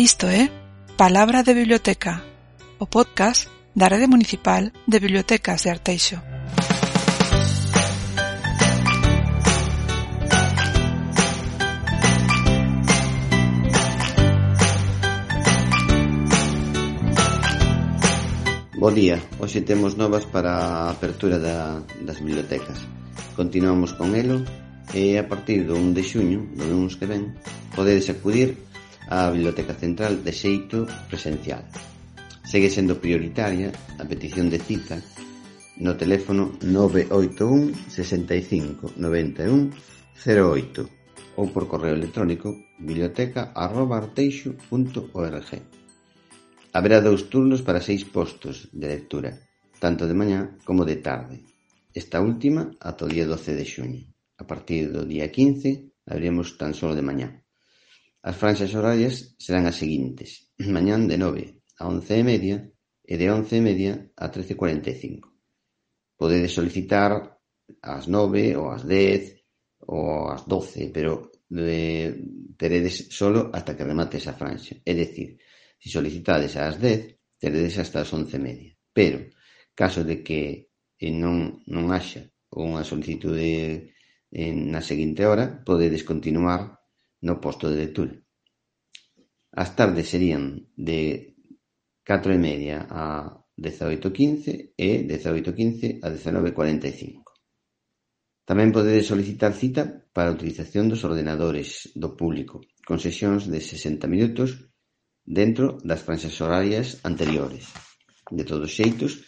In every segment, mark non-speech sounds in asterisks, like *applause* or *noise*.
Isto é Palabra de Biblioteca, o podcast da Rede Municipal de Bibliotecas de Arteixo. Bo día, hoxe temos novas para a apertura da, das bibliotecas. Continuamos con elo e a partir do 1 de xuño, do lunes que ven, podedes acudir á Biblioteca Central de xeito presencial. Segue sendo prioritaria a petición de cita no teléfono 981 65 91 08 ou por correo electrónico biblioteca.arteixo.org. Haberá dous turnos para seis postos de lectura, tanto de mañá como de tarde. Esta última ata o día 12 de xuño. A partir do día 15 abrimos tan só de mañá. As franxas horarias serán as seguintes. *clears throat* Mañán de 9 a 11 e media e de 11 e media a 13.45. Podedes solicitar ás 9 ou ás 10 ou ás 12, pero de, teredes solo hasta que remate esa franxa. É dicir, se solicitades ás 10, teredes hasta as 11 e media. Pero, caso de que eh, non, non haxa unha solicitude en, na seguinte hora, podedes continuar no posto de lectura. As tardes serían de catro e media a dezaoito quince e dezaoito quince a dezanove cuarenta e cinco. Tamén podedes solicitar cita para a utilización dos ordenadores do público, con sesións de 60 minutos dentro das franxas horarias anteriores. De todos xeitos,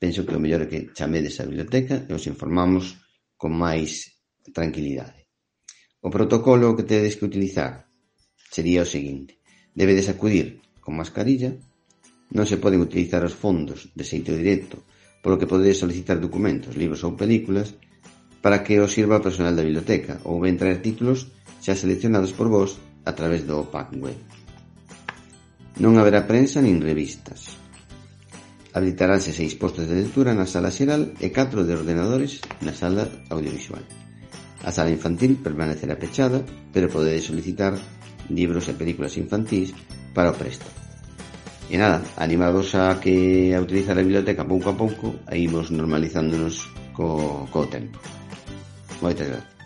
penso que o mellor é que chamedes a biblioteca e os informamos con máis tranquilidade. O protocolo que tedes que utilizar sería o seguinte. Debedes acudir con mascarilla. Non se poden utilizar os fondos de xeito directo, polo que podedes solicitar documentos, libros ou películas para que os sirva o personal da biblioteca ou ben traer títulos xa seleccionados por vos a través do pack web. Non haberá prensa nin revistas. Habilitaránse seis postos de lectura na sala xeral e catro de ordenadores na sala audiovisual. A sala infantil permanecerá pechada, pero podedes solicitar libros e películas infantís para o presto. E nada, animados a que a utilizar a biblioteca pouco a pouco e imos normalizándonos co, co tempo. Moitas gracias.